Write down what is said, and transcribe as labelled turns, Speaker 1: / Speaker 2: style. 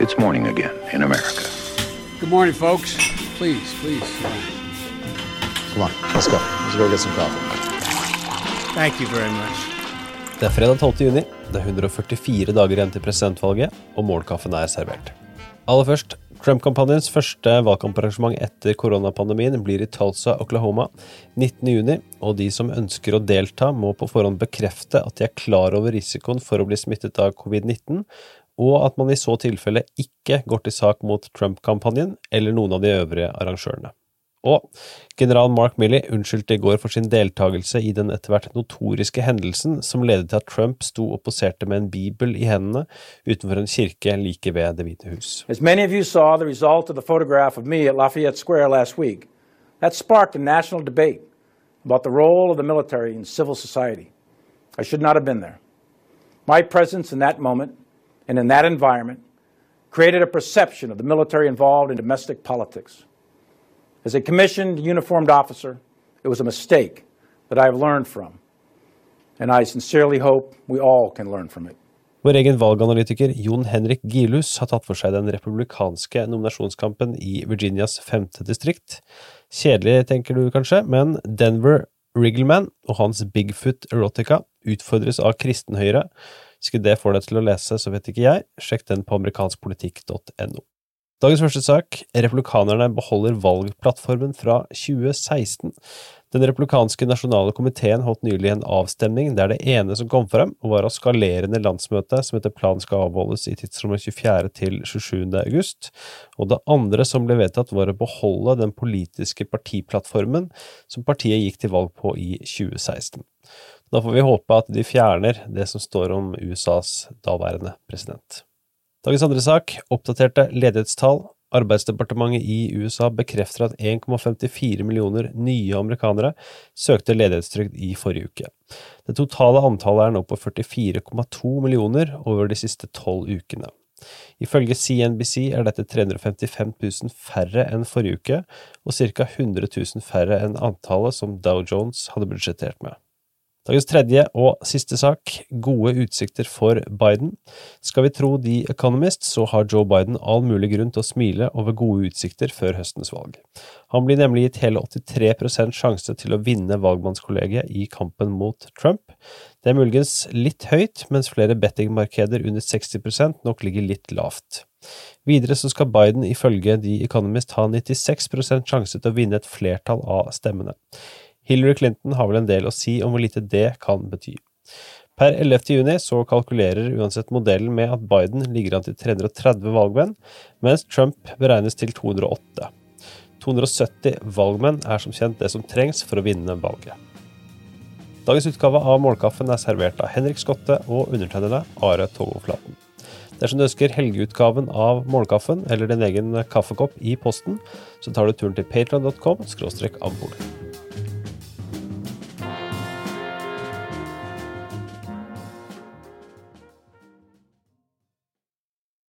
Speaker 1: It's morning again in America.
Speaker 2: Good morning, folks. Please, please.
Speaker 3: Come on, let's go. Let's go get some coffee.
Speaker 2: Thank you very much.
Speaker 4: Det er fredag 12. juni. Det er 144 dager igjen til presidentvalget, og målkaffen er servert. Aller først, Trump-kampanjens første valgkamparrangement etter koronapandemien blir i Tulsa, Oklahoma 19.6, og de som ønsker å delta, må på forhånd bekrefte at de er klar over risikoen for å bli smittet av covid-19, og at man i så tilfelle ikke går til sak mot Trump-kampanjen eller noen av de øvrige arrangørene. Og general Mark Milley unnskyldte i går for sin deltakelse i den etter hvert notoriske hendelsen som ledet til at Trump sto og poserte med en bibel i hendene utenfor en kirke like ved Det hvite hus.
Speaker 5: As many of you saw the result of the photograph of me at Lafayette Square last week, that sparked a national debate about the role of the military in civil society. I should not have been there. My presence in that moment and in that environment created a perception of the military involved in domestic politics. As a commissioned uniformed officer, it was a mistake that I have learned from, and I sincerely hope we all can learn from it.
Speaker 4: Vår egen valganalytiker Jon Henrik Gilhus har tatt for seg den republikanske nominasjonskampen i Virginias femte distrikt. Kjedelig, tenker du kanskje, men Denver Riggleman og hans Bigfoot Erotica utfordres av kristenhøyre. Skulle det få deg til å lese, så vet ikke jeg. Sjekk den på amerikanskpolitikk.no. Dagens første sak, republikanerne beholder valgplattformen fra 2016. Den republikanske nasjonale komiteen holdt nylig en avstemning der det ene som kom frem, var å skalere ned landsmøtet som etter planen skal avholdes i tidsrommet 24. til 27. august, og det andre som ble vedtatt var å beholde den politiske partiplattformen som partiet gikk til valg på i 2016. Da får vi håpe at de fjerner det som står om USAs daværende president. Dagens andre sak, oppdaterte ledighetstall. Arbeidsdepartementet i USA bekrefter at 1,54 millioner nye amerikanere søkte ledighetstrygd i forrige uke. Det totale antallet er nå på 44,2 millioner over de siste tolv ukene. Ifølge CNBC er dette 355 000 færre enn forrige uke, og ca. 100 000 færre enn antallet som Dow Jones hadde budsjettert med. Dagens tredje og siste sak, gode utsikter for Biden. Skal vi tro The Economist, så har Joe Biden all mulig grunn til å smile over gode utsikter før høstens valg. Han blir nemlig gitt hele 83% sjanse til å vinne valgmannskollegiet i kampen mot Trump. Det er muligens litt høyt, mens flere bettingmarkeder under 60% nok ligger litt lavt. Videre så skal Biden ifølge The Economist ha 96 sjanse til å vinne et flertall av stemmene. Hillary Clinton har vel en del å si om hvor lite det kan bety. Per 11. juni så kalkulerer uansett modellen med at Biden ligger an til 330 valgmenn, mens Trump beregnes til 208. 270 valgmenn er som kjent det som trengs for å vinne valget. Dagens utgave av Målkaffen er servert av Henrik Skotte og undertegnede Are Togoflaten. Dersom du ønsker helgeutgaven av Målkaffen eller din egen kaffekopp i posten, så tar du turen til patron.com.